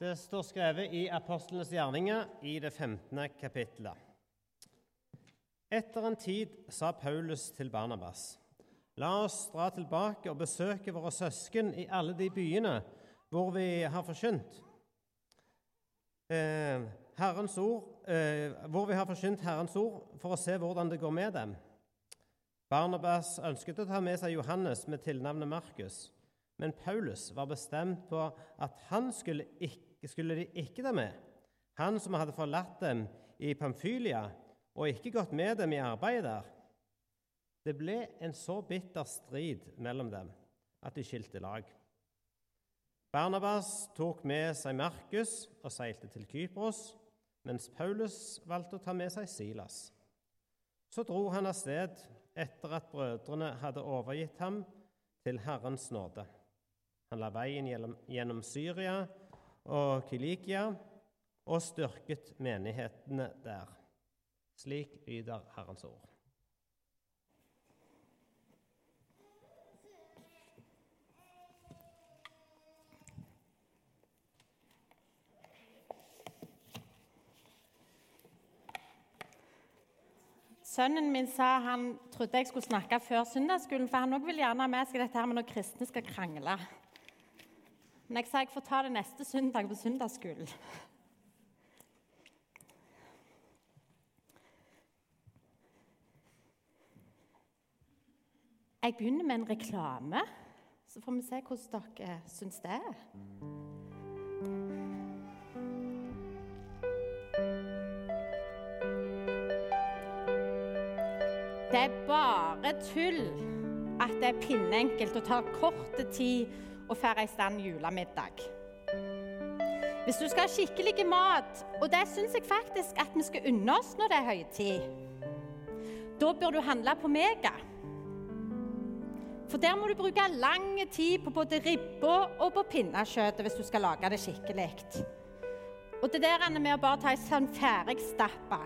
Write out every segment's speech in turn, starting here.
Det står skrevet i Apostlenes gjerninger i det 15. kapittelet. Etter en tid sa Paulus til Barnabas.: La oss dra tilbake og besøke våre søsken i alle de byene hvor vi har forkynt eh, Herrens ord, eh, hvor vi har forkynt Herrens ord, for å se hvordan det går med dem. Barnabas ønsket å ta med seg Johannes med tilnavnet Markus, men Paulus var bestemt på at han skulle ikke skulle de ikke det med, han som hadde forlatt dem i Pamphylia og ikke gått med dem i arbeidet der. Det ble en så bitter strid mellom dem at de skilte lag. Barnabas tok med seg Markus og seilte til Kypros, mens Paulus valgte å ta med seg Silas. Så dro han av sted etter at brødrene hadde overgitt ham til Herrens nåde. Han la veien gjennom Syria og Kilikia og styrket menighetene der. Slik lyder Herrens ord. Sønnen min sa han trodde jeg skulle snakke før søndagsskolen, for han òg vil gjerne ha med seg dette her med når kristne skal krangle. Men jeg sa jeg får ta det neste søndag på søndagsskolen. Jeg begynner med en reklame, så får vi se hvordan dere syns det er. Det er bare tull at det er pinnenkelt og tar kort tid og får i stand julemiddag. Hvis du skal ha skikkelig mat, og det syns jeg faktisk at vi skal unne oss når det er høytid, da bør du handle på Mega. For der må du bruke lang tid på både ribba og på pinnekjøttet hvis du skal lage det skikkelig. Og det der med å bare ta ei sånn ferdigstappa,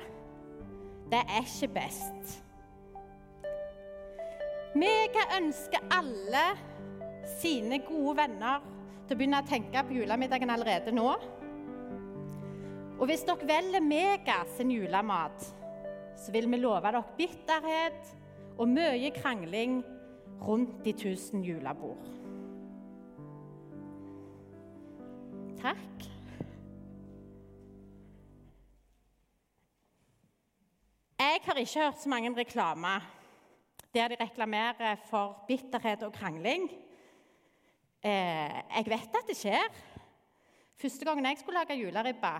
det er ikke best. Mega ønsker alle sine gode venner til å begynne å tenke på julemiddagen allerede nå. Og hvis dere velger Mega sin julemat, så vil vi love dere bitterhet og mye krangling rundt de tusen julebord. Takk. Jeg har ikke hørt så mange reklamer der de reklamerer for bitterhet og krangling. Eh, jeg vet at det skjer. Første gangen jeg skulle lage juleribbe,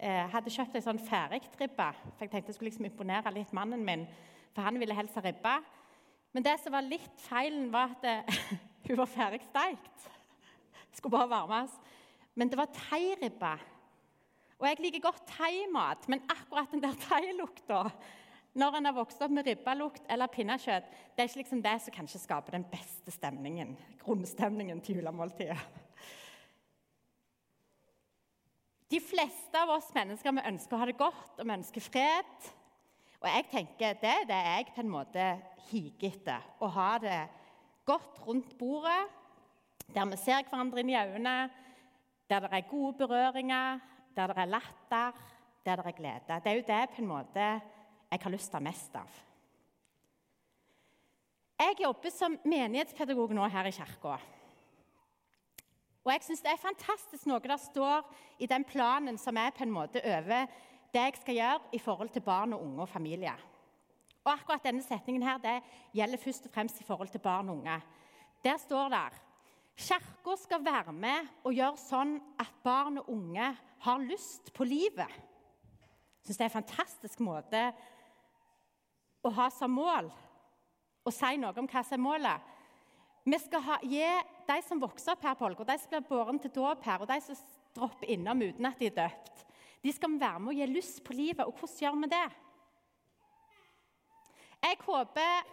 eh, hadde kjøpt ei sånn ferdigribbe. For jeg tenkte jeg skulle liksom imponere litt mannen min, for han ville helst ha ribbe. Men det som var litt feilen, var at det, hun var ferdigsteikt. Skulle bare varmes. Men det var thairibbe. Og jeg liker godt thaimat, men akkurat den der thailukta når en har vokst opp med ribbalukt eller pinnekjøtt, det er ikke liksom det som kanskje skaper den beste stemningen, grunnstemningen til julemåltidet. De fleste av oss mennesker vi ønsker å ha det godt og vi ønsker fred. Og jeg tenker det er det jeg på en måte higer etter. Å ha det godt rundt bordet, der vi ser hverandre inn i øynene, der det er gode berøringer, der det er latter, der det er glede. Det er jo det på en måte jeg har lyst til mest av. Jeg jobber som menighetspedagog nå her i kirka. Og jeg syns det er fantastisk noe der står i den planen som er på en måte over det jeg skal gjøre i forhold til barn og unge og familie. Og akkurat denne setningen her, det gjelder først og fremst i forhold til barn og unge. Der står det Kirka skal være med og gjøre sånn at barn og unge har lyst på livet. Jeg syns det er en fantastisk måte å ha som mål å si noe om hva som er målet. Vi skal ha, gi de som vokser opp her på Olga, de som blir båren til dåp her, og de som dropper innom uten at de er døpt, de skal være med å gi lyst på livet. Og hvordan gjør vi det? Jeg håper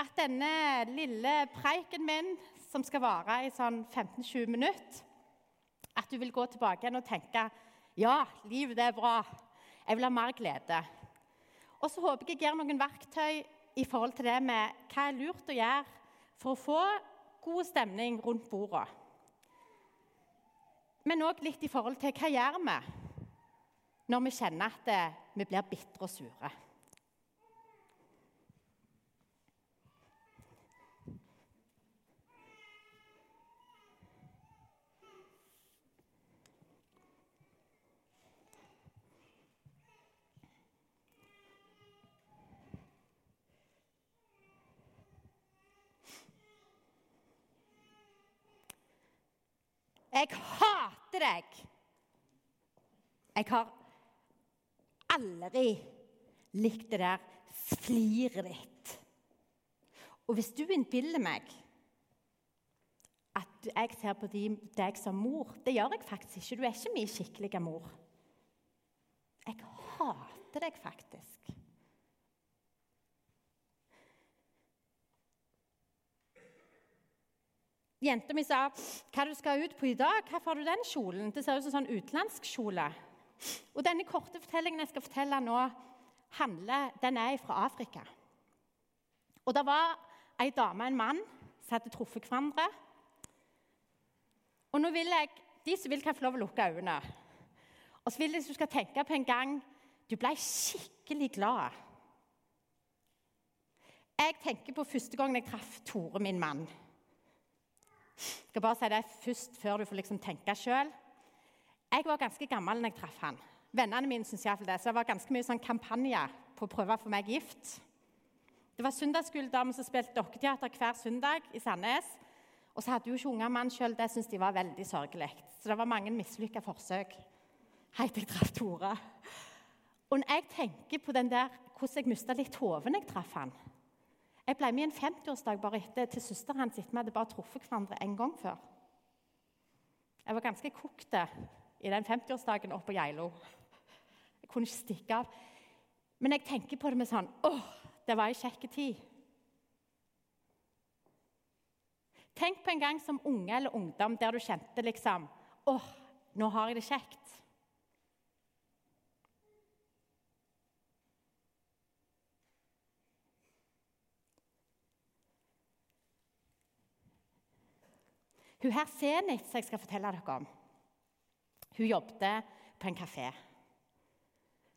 at denne lille preiken min, som skal vare i sånn 15-20 minutter, at du vil gå tilbake igjen og tenke ja, livet er bra. Jeg vil ha mer glede. Og så håper jeg jeg gir noen verktøy i forhold til det med hva er lurt å gjøre for å få god stemning rundt bordet. men òg litt i forhold til hva gjør vi når vi kjenner at vi blir bitre og sure. Jeg hater deg. Jeg har aldri likt det der fliret ditt. Og hvis du innbiller meg at jeg ser på deg som mor Det gjør jeg faktisk ikke. Du er ikke min skikkelige mor. Jeg hater deg faktisk. Jenta mi sa hva du skal ut på i dag. Hvorfor har du den kjolen? Det ser ut som en sånn utenlandsk kjole. Og denne korte fortellingen jeg skal fortelle nå, handler, den er fra Afrika. Og det var ei dame og en mann som hadde truffet hverandre. Og nå vil jeg, De som vil, kan få lov å lukke øynene. Og så vil jeg at du skal tenke på en gang du ble skikkelig glad. Jeg tenker på første gang jeg traff Tore, min mann. Jeg skal bare si det først, før du får liksom tenke sjøl. Jeg var ganske gammel når jeg traff han. Vennene mine syntes iallfall det. Så det var ganske mye sånn kampanje på å prøve å få meg gift. Det var søndagsskoledamer som spilte dokketeater hver søndag i Sandnes. Og så hadde jo ikke unge mann sjøl. Det syntes de var veldig sørgelig. Så det var mange mislykka forsøk til jeg traff Tore. Og når jeg tenker på den der, hvordan jeg mista litt hodet når jeg traff han, jeg ble med i en 50-årsdag bare etter til søsteren hans etter vi hadde bare truffet hverandre en gang før. Jeg var ganske kokt i den 50-årsdagen oppe på Geilo. Jeg kunne ikke stikke av. Men jeg tenker på det med sånn åh, det var ei kjekk tid. Tenk på en gang som unge eller ungdom der du kjente liksom åh, nå har jeg det kjekt. Hun her Zenit, som jeg skal fortelle dere om, hun jobbet på en kafé.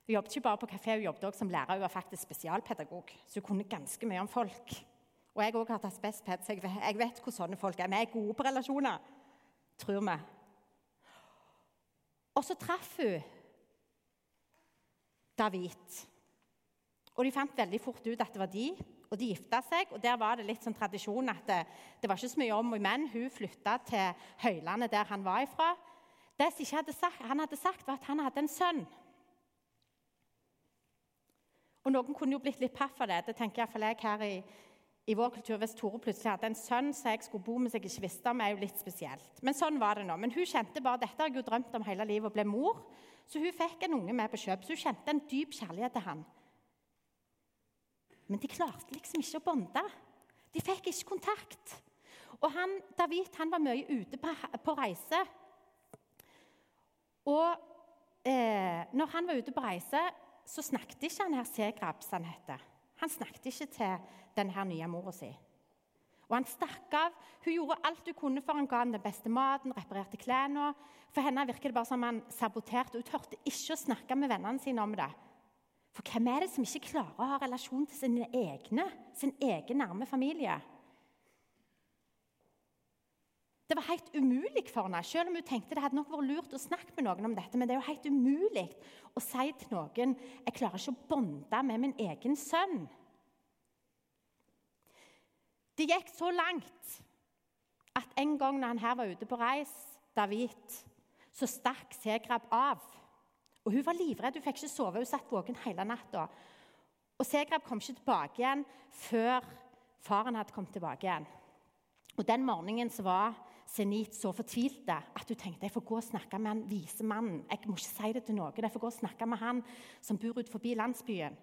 Hun jobbet ikke bare på kafé, hun jobbet også som lærer. Hun var faktisk spesialpedagog, så hun kunne ganske mye om folk. Og jeg også har tatt spesped, så jeg vet, hvor sånne folk er. Vi er gode på relasjoner, tror vi. Og så traff hun David. Og de fant veldig fort ut at det var de, og de gifta seg. og Der var det litt sånn tradisjon at det, det var ikke så mye om men. Hun flytta til Høylandet, der han var ifra. Det som hadde sagt, han hadde sagt, var at han hadde en sønn. Og Noen kunne jo blitt litt paff av det. Det tenker iallfall jeg her i, i vår kultur. Hvis Tore plutselig hadde en sønn som jeg skulle bo med som jeg ikke visste om, er jo litt spesielt. Men sånn var det nå. Men hun kjente bare dette har jeg jo drømt om hele livet, og ble mor. Så hun fikk en unge med på kjøp. Så hun kjente en dyp kjærlighet til han. Men de klarte liksom ikke å bonde. De fikk ikke kontakt. Og han, David han var mye ute på, på reise. Og eh, når han var ute på reise, så snakket ikke han her Segrab, som han heter. Han snakket ikke til denne nye mora si. Og han stakk av. Hun gjorde alt hun kunne for han ga ham den beste maten, reparerte klærne. For henne virker det bare som han saboterte. Hun turte ikke å snakke med vennene sine om det. For hvem er det som ikke klarer å ha relasjon til sine egne, sin egen nærme familie? Det var helt umulig for henne, selv om hun tenkte det hadde nok vært lurt å snakke med noen om dette. Men det er jo helt umulig å si til noen jeg klarer ikke å bonde med min egen sønn. Det gikk så langt at en gang når han her var ute på reis, David, så stakk Segrab av. Og Hun var livredd, hun fikk ikke sove, hun satt våken hele natta. Og Segrab kom ikke tilbake igjen før faren hadde kommet tilbake igjen. Og Den morgenen så var Zenit så fortvilte at hun tenkte jeg får gå og snakke med han vise mannen. Jeg må ikke si det til noen, jeg får gå og snakke med han som bor ut forbi landsbyen.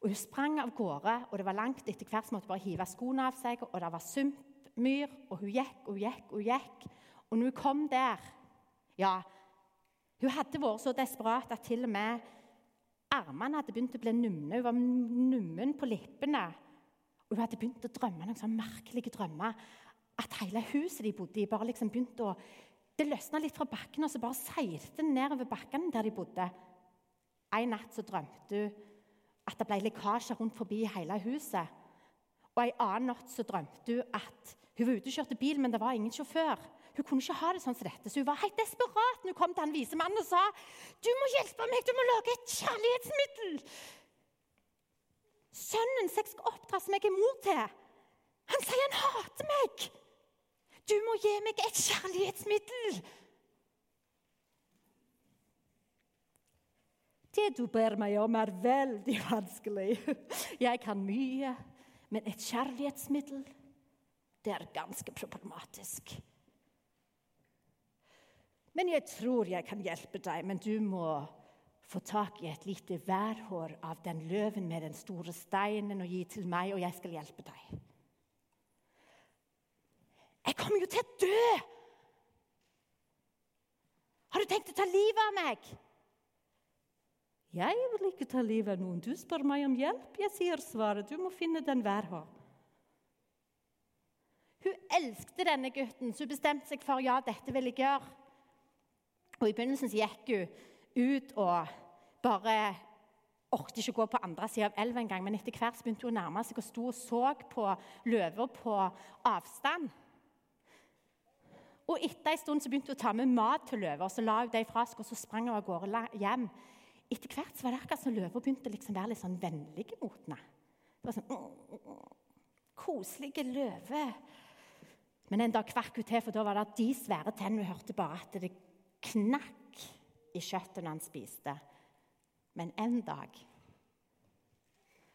Og Hun sprang av gårde, og det var langt. Etter hvert måtte hun bare hive skoene av seg. og Det var sumpmyr, og hun gikk og gikk og gikk. Og når hun kom der Ja, hun hadde vært så desperat at til og med armene hadde begynt å bli numne. Hun var nummen på lippene. Og hun hadde begynt å drømme noen sånne merkelige drømmer. At hele huset de bodde i, bare liksom begynte å Det løsna litt fra bakken, og så bare seilte det nedover bakkene der de bodde. En natt så drømte hun at det ble lekkasjer rundt forbi hele huset. Og En annen natt så drømte hun at hun var ute og kjørte bil, men det var ingen sjåfør. Hun kunne ikke ha det sånn som dette, så hun var helt desperat når hun kom til han vise mannen og sa «Du må hjelpe meg, du må lage et kjærlighetsmiddel!» Sønnen som jeg skal oppdra som jeg er mor til, han sier han hater meg! Du må gi meg et kjærlighetsmiddel! Det du ber meg om, er veldig vanskelig. Jeg kan mye, men et kjærlighetsmiddel, det er ganske problematisk. Men jeg tror jeg kan hjelpe deg, men du må få tak i et lite værhår av den løven med den store steinen og gi til meg, og jeg skal hjelpe deg. Jeg kommer jo til å dø! Har du tenkt å ta livet av meg? Jeg vil ikke ta livet av noen. Du spør meg om hjelp. Jeg sier svaret. Du må finne den værhår. Hun elsket denne gutten, så hun bestemte seg for ja, dette vil jeg gjøre. Og I begynnelsen så gikk hun ut og bare orket ikke å gå på andre sida av elva engang. Men etter hvert begynte hun å nærme seg og sto og så på løver på avstand. Og Etter en stund så begynte hun å ta med mat til løver, og så la hun det fra seg og så sprang hun av gårde hjem. Etter hvert så var det akkurat som løver begynte liksom å være litt sånn vennlige mot henne. Det var sånn mm, mm, mm, Koselige løve. Men en dag kvakk hun til, for da var det de svære tennene hun hørte bare at det knakk i kjøttet når han spiste. Men en dag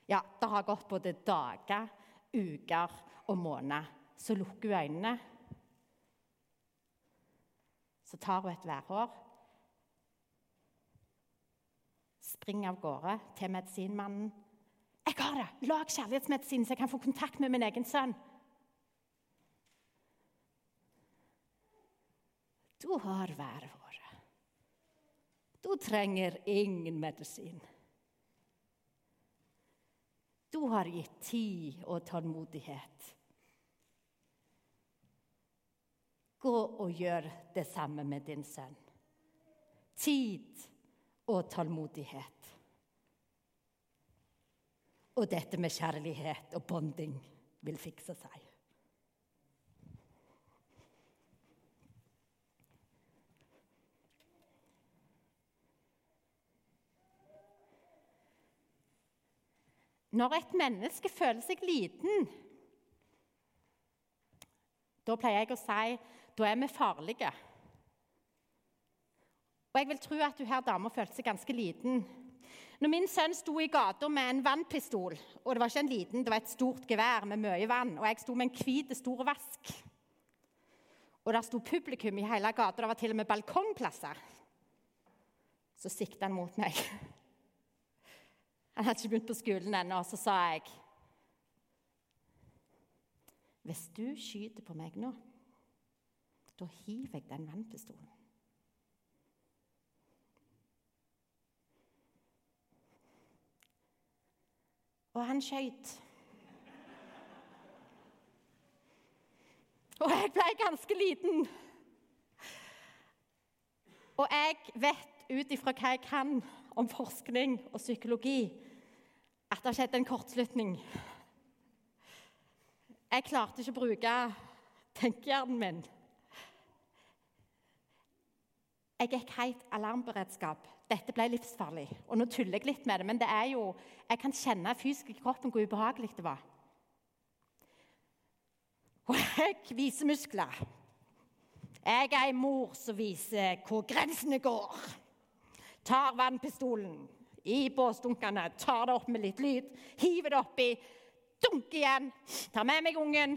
Ja, det har gått både dager, uker og måneder. Så lukker hun øynene. Så tar hun et værhår springer av gårde til medisinmannen. 'Jeg har det! Lag kjærlighetsmedisin, så jeg kan få kontakt med min egen sønn.' Du har værhåret. Du trenger ingen medisin. Du har gitt tid og tålmodighet. Gå og gjør det samme med din sønn. Tid og tålmodighet. Og dette med kjærlighet og bonding vil fikse seg. Når et menneske føler seg liten, da pleier jeg å si da er vi farlige. Og jeg vil tro at du her dama følte seg ganske liten. Når min sønn sto i gata med en vannpistol, og det var ikke en liten, det var et stort gevær med mye vann, og jeg sto med en hvit, stor vask Og der sto publikum i hele gata, det var til og med balkongplasser Så sikta han mot meg. Han hadde ikke begynt på skolen ennå, så sa jeg Hvis du skyter på meg nå, da hiver jeg den vannpistolen. og han skøyt. Og jeg ble ganske liten. Og jeg vet ut ifra hva jeg kan om forskning og psykologi, at det har skjedd en kortslutning. Jeg klarte ikke å bruke tenkehjernen min. Jeg gikk helt alarmberedskap dette ble livsfarlig. Og nå tuller jeg litt med det, men det er jo, jeg kan kjenne fysisk i kroppen hvor ubehagelig det var. Og jeg viser muskler. Jeg er ei mor som viser hvor grensene går. Tar vannpistolen i båsdunkene, tar det opp med litt lyd, hiver det oppi, dunker igjen, tar med meg ungen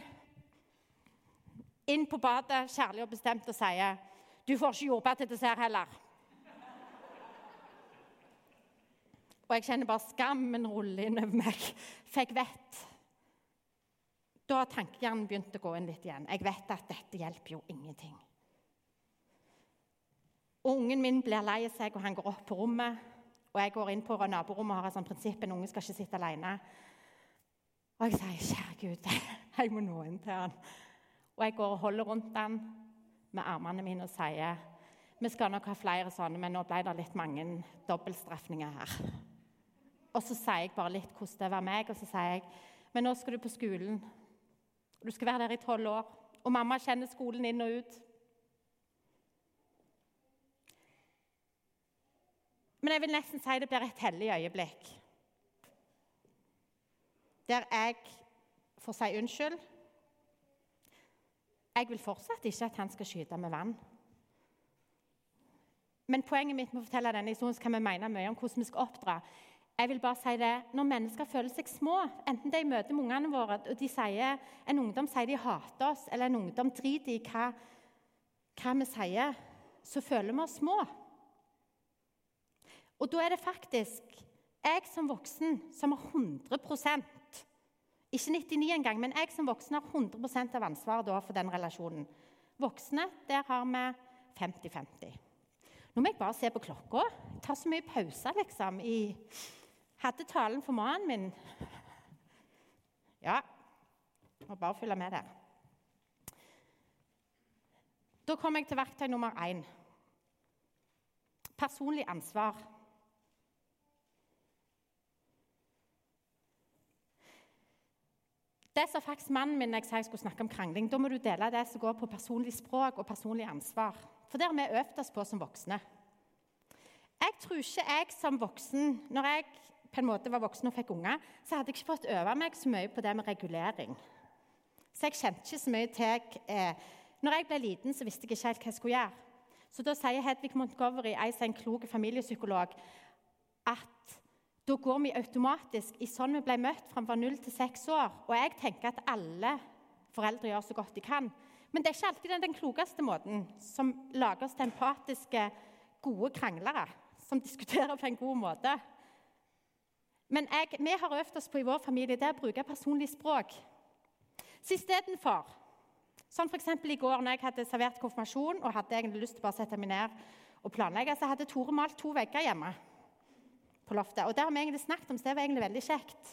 inn på badet, kjærlig og bestemt, og sier du får ikke jordbær til dessert heller. Og jeg kjenner bare skammen rulle innover meg. For jeg vet Da har tankehjernen begynt å gå inn litt igjen. Jeg vet at dette hjelper jo ingenting. Og Ungen min blir lei seg, og han går opp på rommet. Og jeg går inn på naborommet og har et sånt prinsipp en unge skal ikke sitte alene. Og jeg sier, 'Kjære Gud, jeg må nå inn til han.' Og jeg går og holder rundt han, med armene mine og sier vi skal nok ha flere sånne, men nå ble det litt mange dobbeltstrafninger her. Og så sier jeg bare litt hvordan det var meg, og så sier jeg men nå skal du på skolen. Du skal være der i tolv år. Og mamma kjenner skolen inn og ut. Men jeg vil nesten si det blir et hellig øyeblikk. Der jeg får si unnskyld. Jeg vil fortsatt ikke at han skal skyte med vann. Men poenget mitt med å fortelle denne historien kan vi mene mye om hvordan vi skal oppdra. Jeg vil bare si det, Når mennesker føler seg små, enten de møter med ungene våre og de sier, en ungdom sier de hater oss, eller en ungdom driter i hva, hva vi sier, så føler vi oss små. Og da er det faktisk jeg som voksen som har 100% Ikke 99 engang, men jeg som voksen har 100% av ansvaret for den relasjonen. Voksne, der har vi 50-50. Nå må jeg bare se på klokka. Ta så mye pauser, liksom. i... Hadde talen for mannen min Ja, må bare følge med der. Da kommer jeg til verktøy nummer én. Personlig ansvar. Det sa faktisk mannen min jeg sa jeg skulle snakke om krangling. Da må du dele det som går på personlig språk og personlig ansvar. For det har vi øvd oss på som voksne. Jeg tror ikke jeg som voksen, når jeg på en måte var voksen og fikk unger, så hadde jeg ikke fått øve meg så mye på det med regulering. Så jeg kjente ikke så mye til eh, Når jeg ble liten, så visste jeg ikke helt hva jeg skulle gjøre. Så da sier Hedvig Montgomery, en klok familiepsykolog, da går vi automatisk i sånn vi ble møtt fra vi 0 til 6 år. Og jeg tenker at alle foreldre gjør så godt de kan. Men det er ikke alltid den, den klokeste måten som lager oss til empatiske, gode kranglere som diskuterer på en god måte. Men jeg, vi har øvd oss på i vår familie det å bruke personlig språk. Så istedenfor Sånn f.eks. i går når jeg hadde servert konfirmasjon og hadde egentlig lyst til å sette meg ned og planlegge, så hadde Tore malt to vegger hjemme på loftet. Og det har vi egentlig snakket om, så det var egentlig veldig kjekt.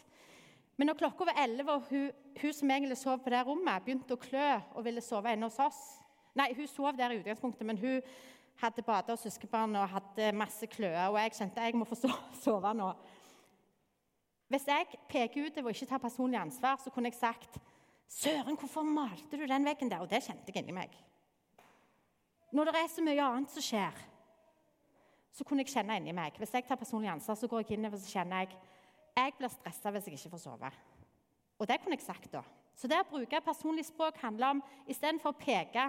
Men når klokka var 11 og hun, hun, som egentlig sov på det rommet, begynte å klø og ville sove inne hos oss Nei, hun sov der i utgangspunktet, men hun hadde bada og søskenbarn og hadde masse kløe, og jeg kjente jeg må få sove nå. Hvis jeg peker utover og ikke tar personlig ansvar, så kunne jeg sagt Søren, hvorfor malte du den veggen der? Og det kjente jeg inni meg. Når det er så mye annet som skjer, så kunne jeg kjenne inni meg. Hvis jeg tar personlig ansvar, så går jeg innover så kjenner jeg jeg blir stressa hvis jeg ikke får sove. Og det kunne jeg sagt da. Så det å bruke personlig språk handler om istedenfor å peke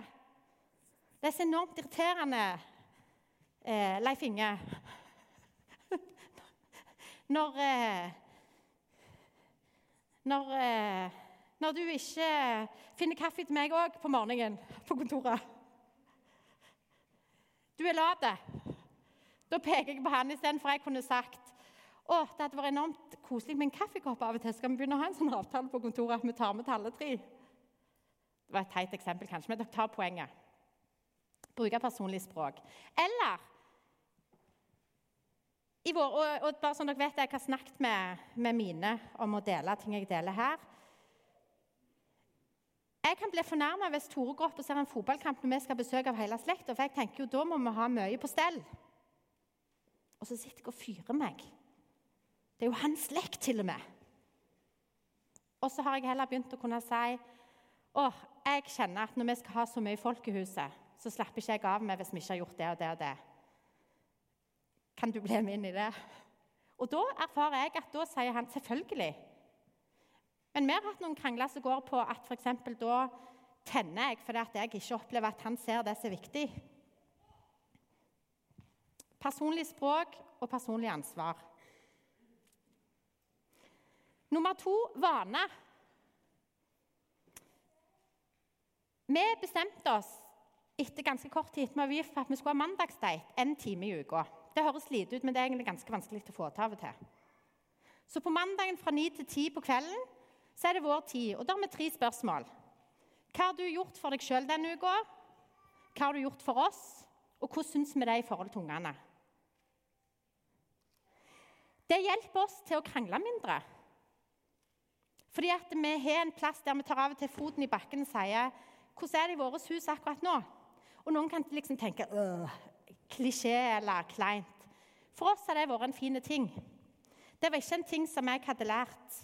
Det er så enormt irriterende, eh, Leif Inge Når eh, når, eh, når, du ikke finner kaffe til meg òg på morgenen på kontoret. Du er lat. Da peker jeg på han istedenfor jeg kunne sagt å, det hadde vært enormt koselig med en kaffekopp av og til. Skal vi begynne å ha en sånn avtale på kontoret at vi tar med til alle tre? Det var et teit eksempel, kanskje, men dere tar poenget. Bruke personlig språk. Eller vår, og, og, bare sånn dere vet, Jeg har snakket med, med, mine om å dele ting jeg deler her. Jeg kan bli fornærma hvis Tore går opp og ser en fotballkamp når vi skal ha besøk av hele slekta. For jeg tenker jo da må vi ha mye på stell. Og så sitter jeg og fyrer meg. Det er jo hans slekt, til og med. Og så har jeg heller begynt å kunne si åh, jeg kjenner at når vi skal ha så mye folk i huset, så slapper ikke jeg av meg hvis vi ikke har gjort det og det og det. Kan du bli med inn i det? Og da erfarer jeg at da sier han selvfølgelig. Men vi har hatt noen krangler som går på at f.eks. da tenner jeg fordi jeg ikke opplever at han ser det som er viktig. Personlig språk og personlig ansvar. Nummer to vane. Vi bestemte oss etter ganske kort tid med for at vi skulle ha mandagsdate en time i uka. Det høres lite ut, men det er egentlig ganske vanskelig å få til av og til. Så på mandagen fra ni til ti på kvelden så er det vår tid, og da har vi tre spørsmål. Hva har du gjort for deg sjøl denne uka? Hva har du gjort for oss? Og hvordan syns vi det er i forhold til ungene? Det hjelper oss til å krangle mindre. Fordi at vi har en plass der vi tar av og til foten i bakken og sier hvordan er det i vårt hus akkurat nå? Og noen kan liksom tenke klisjé eller kleint. For oss har det vært en fin ting. Det var ikke en ting som jeg hadde lært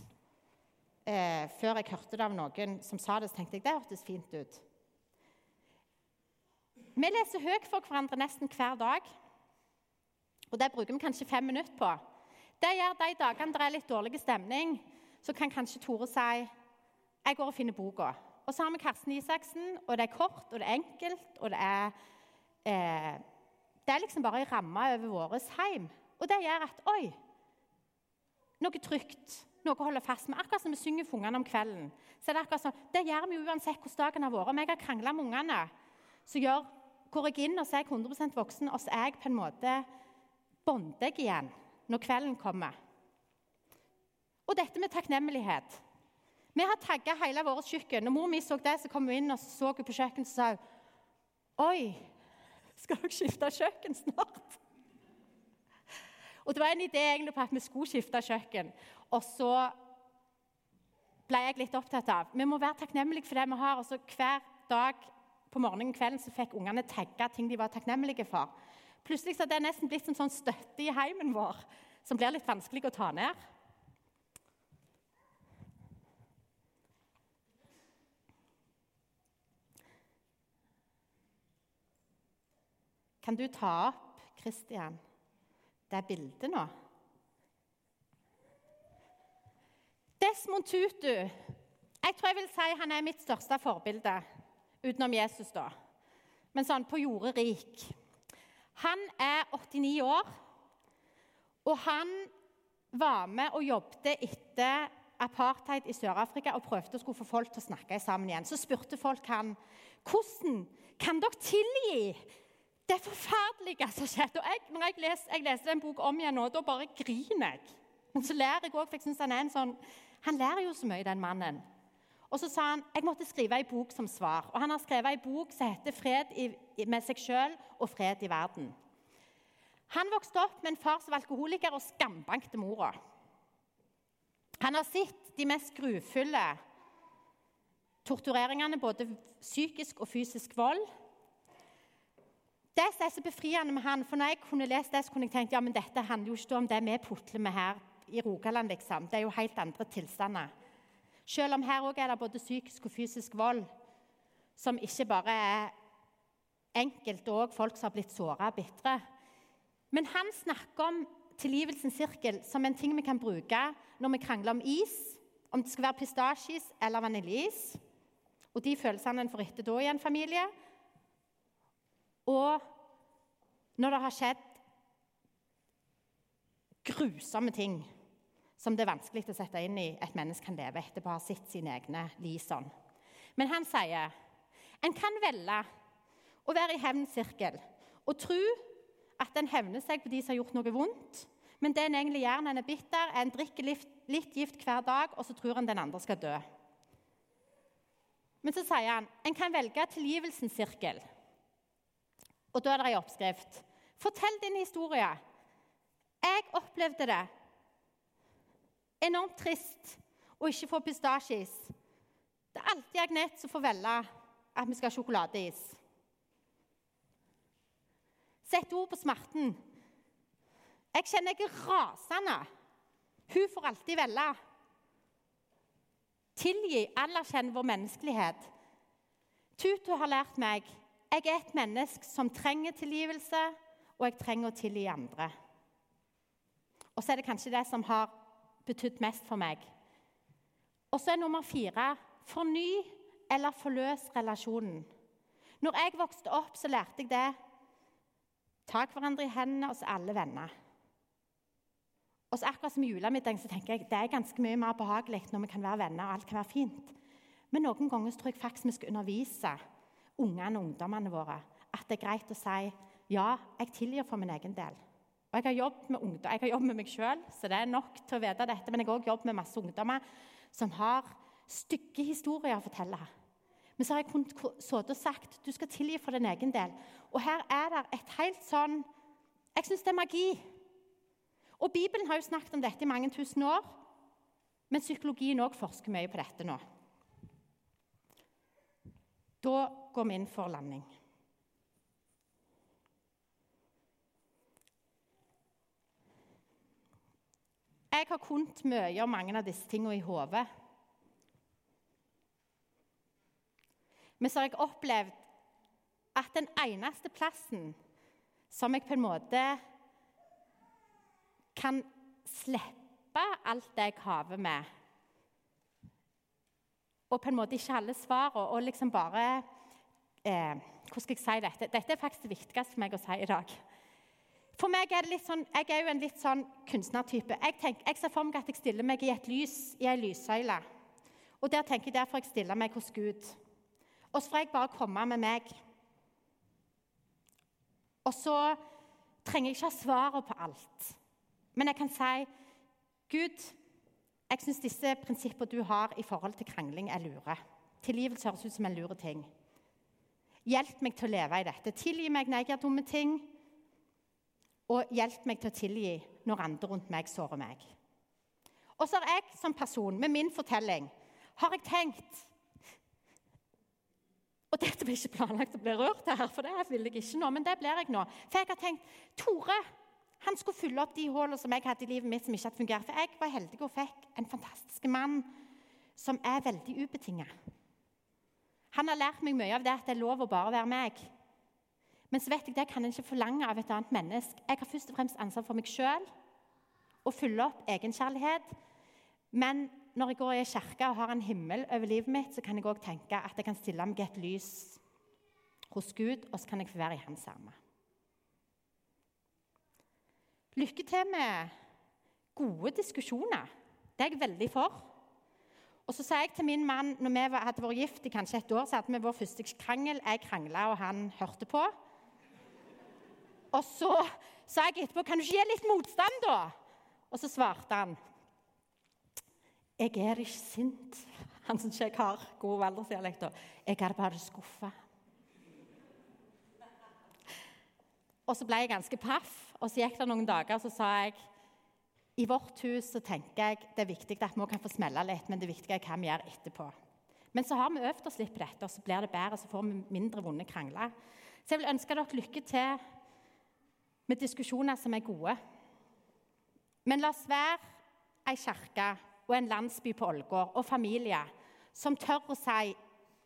eh, før jeg hørte det av noen som sa det. Så tenkte jeg det hørtes fint ut. Vi leser høyt for hverandre nesten hver dag. Og det bruker vi kanskje fem minutter på. Det gjør de dagene det er litt dårlig stemning, så kan kanskje Tore si jeg går og finner boka. Og så har vi Karsten Isaksen, og det er kort, og det er enkelt, og det er eh, Det er liksom bare ei ramme over vårt heim. Og det gjør at Oi! Noe trygt. Noe å holde fast med. Akkurat som vi synger for ungene om kvelden. Så er Det akkurat sånn, det gjør vi uansett hvordan dagen har vært. Om jeg har krangla med ungene, så gjør, går jeg inn og så er jeg 100 voksen, og så er jeg på en måte båndeg igjen når kvelden kommer. Og dette med takknemlighet. Vi har tagga hele vårt kjøkken. Når mor mi så det, så kom hun inn og så på kjøkkenet og sa Oi, skal dere skifte kjøkken snart? Og Det var en idé egentlig på at vi skulle skifte kjøkken. Og så ble jeg litt opptatt av vi må være takknemlige for det vi har. Og så Hver dag på morgenen og kvelden så fikk ungene tagge ting de var takknemlige for. Plutselig så er det nesten blitt en sånn støtte i heimen vår som blir litt vanskelig å ta ned. Kan du ta opp, Kristian, det bildet nå? Desmond Tutu jeg tror jeg vil si han er mitt største forbilde, utenom Jesus, da. Men sånn på jordet rik. Han er 89 år, og han var med og jobbet etter apartheid i Sør-Afrika og prøvde å få folk til å snakke sammen igjen. Så spurte folk han hvordan kan dere tilgi det forferdelige som skjedde. Og jeg, når jeg, les, jeg leser den boka om igjen nå, da bare griner jeg. Men så lærer jeg òg, for jeg syns han er en sånn Han lærer jo så mye, den mannen. Og så sa han jeg måtte skrive ei bok som svar. Og han har skrevet ei bok som heter 'Fred med seg sjøl og fred i verden'. Han vokste opp med en far som var alkoholiker og skambankte mora. Han har sett de mest grufulle tortureringene, både psykisk og fysisk vold. Det som er så befriende med han, for når jeg kunne lest det, så kunne jeg tenkt ja, men dette handler jo ikke om det vi putler med her i Rogaland. liksom. Det er jo helt andre tilstander. Selv om her òg er det både psykisk og fysisk vold, som ikke bare er enkelt, og folk som har blitt såra og bitre. Men han snakker om tilgivelsens sirkel som en ting vi kan bruke når vi krangler om is, om det skal være pistasjeis eller vaniljeis. Og de følelsene en får etter da i en familie. Og når det har skjedd grusomme ting som det er vanskelig å sette inn i et menneske kan leve etterpå å ha sett sine egne liv sånn. Men han sier en kan velge å være i hevnsirkel og tro at en hevner seg på de som har gjort noe vondt. Men det en egentlig gjør når en er bitter, er en drikker litt gift hver dag, og så tror en den andre skal dø. Men så sier han en kan velge tilgivelsens sirkel. Og da er det ei oppskrift. Fortell din historie. Jeg opplevde det enormt trist å ikke få pistasjeis. Det er alltid Agnete som får velge at vi skal ha sjokoladeis. Sett ord på smerten. Jeg kjenner jeg er rasende. Hun får alltid velge. Tilgi, anerkjenn vår menneskelighet. Tutu har lært meg jeg er et menneske som trenger tilgivelse, og jeg trenger å tilgi andre. Og så er det kanskje det som har betydd mest for meg. Og så er nummer fire forny eller forløs relasjonen. Når jeg vokste opp, så lærte jeg det. Ta hverandre i hendene, er alle venner. Og så akkurat som i julemiddagen så tenker jeg det er ganske mye mer behagelig når vi kan være venner og alt kan være fint. Men noen ganger tror jeg faktisk vi skal undervise ungene og ungdommene våre at det er greit å si ja, jeg tilgir for min egen del. Og Jeg har jobbet med, ungdom, jeg har jobbet med meg sjøl, så det er nok til å vite dette. Men jeg har også jobbet med masse ungdommer som har stygge historier å fortelle. Men så har jeg kunnet sittet og sagt du skal tilgi for din egen del. Og her er det et helt sånn Jeg syns det er magi. Og Bibelen har jo snakket om dette i mange tusen år. Men psykologien òg forsker mye på dette nå. Da går vi inn for landing. Jeg har kunnet mye om mange av disse tingene i hodet. Men så har jeg opplevd at den eneste plassen som jeg på en måte kan slippe alt det jeg haver med, og på en måte ikke alle svarene, og liksom bare eh, Hvordan skal jeg si dette? Dette er faktisk det viktigste for meg å si i dag. For meg er det litt sånn, Jeg er jo en litt sånn kunstnertype. Jeg, tenker, jeg ser for meg at jeg stiller meg i et lys, i ei lyssøyle. Og der tenker jeg derfor jeg stiller meg hos Gud. Og så får jeg bare komme med meg. Og så trenger jeg ikke ha svaret på alt. Men jeg kan si Gud, jeg syns disse prinsippene du har i forhold til krangling, er lure. Tilgivelse høres ut som en lure ting. Hjelp meg til å leve i dette. Tilgi meg når jeg gjør dumme ting. Og hjelp meg til å tilgi når andre rundt meg sårer meg. Og så har jeg som person, med min fortelling, har jeg tenkt Og dette blir ikke planlagt å bli rørt her, for det vil jeg ikke nå, men det blir jeg nå. For jeg har tenkt Tore han skulle fylle opp de hullene som jeg hadde i livet mitt som ikke hadde fungert. For jeg var heldig og fikk en fantastisk mann som er veldig ubetinget. Han har lært meg mye av det at det er lov å bare være meg. Men så vet jeg det kan jeg ikke forlange av et annet menneske. Jeg har først og fremst ansvar for meg sjøl og fylle opp egenkjærlighet. Men når jeg går i kirka og har en himmel over livet mitt, så kan jeg òg tenke at jeg kan stille meg et lys hos Gud, og så kan jeg få være i hans armer. Lykke til med gode diskusjoner. Det er jeg veldig for. Og så sa jeg til min mann, når vi hadde vært gift i kanskje et år, så hadde vi vår første krangel. Jeg krangla, og han hørte på. Og så sa jeg etterpå kan du ikke gi litt motstand, da? Og så svarte han Jeg er ikke sint. Han som ikke jeg har god valdresdialekt. Jeg er bare skuffa. Og så ble jeg ganske paff, og så gikk det noen dager, så sa jeg i vårt hus så tenker jeg det er viktig at vi kan få smelle litt, men det viktige er hva vi gjør etterpå. Men så har vi øvd oss litt på dette, og så blir det bedre, så får vi mindre vonde krangler. Så jeg vil ønske dere lykke til med diskusjoner som er gode. Men la oss være ei kirke og en landsby på Ålgård og familie som tør å si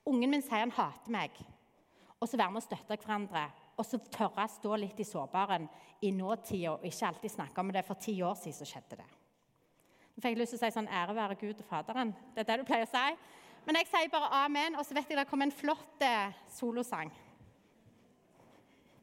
ungen min sier han hater meg, og så være med å støtte hverandre. Og så tørre å stå litt i sårbaren i nåtida og ikke alltid snakke om det. For ti år siden så skjedde det. Nå fikk jeg lyst til å si sånn ære være Gud og Faderen. Det er det du pleier å si. Men jeg sier bare amen, og så vet jeg det kommer en flott eh, solosang.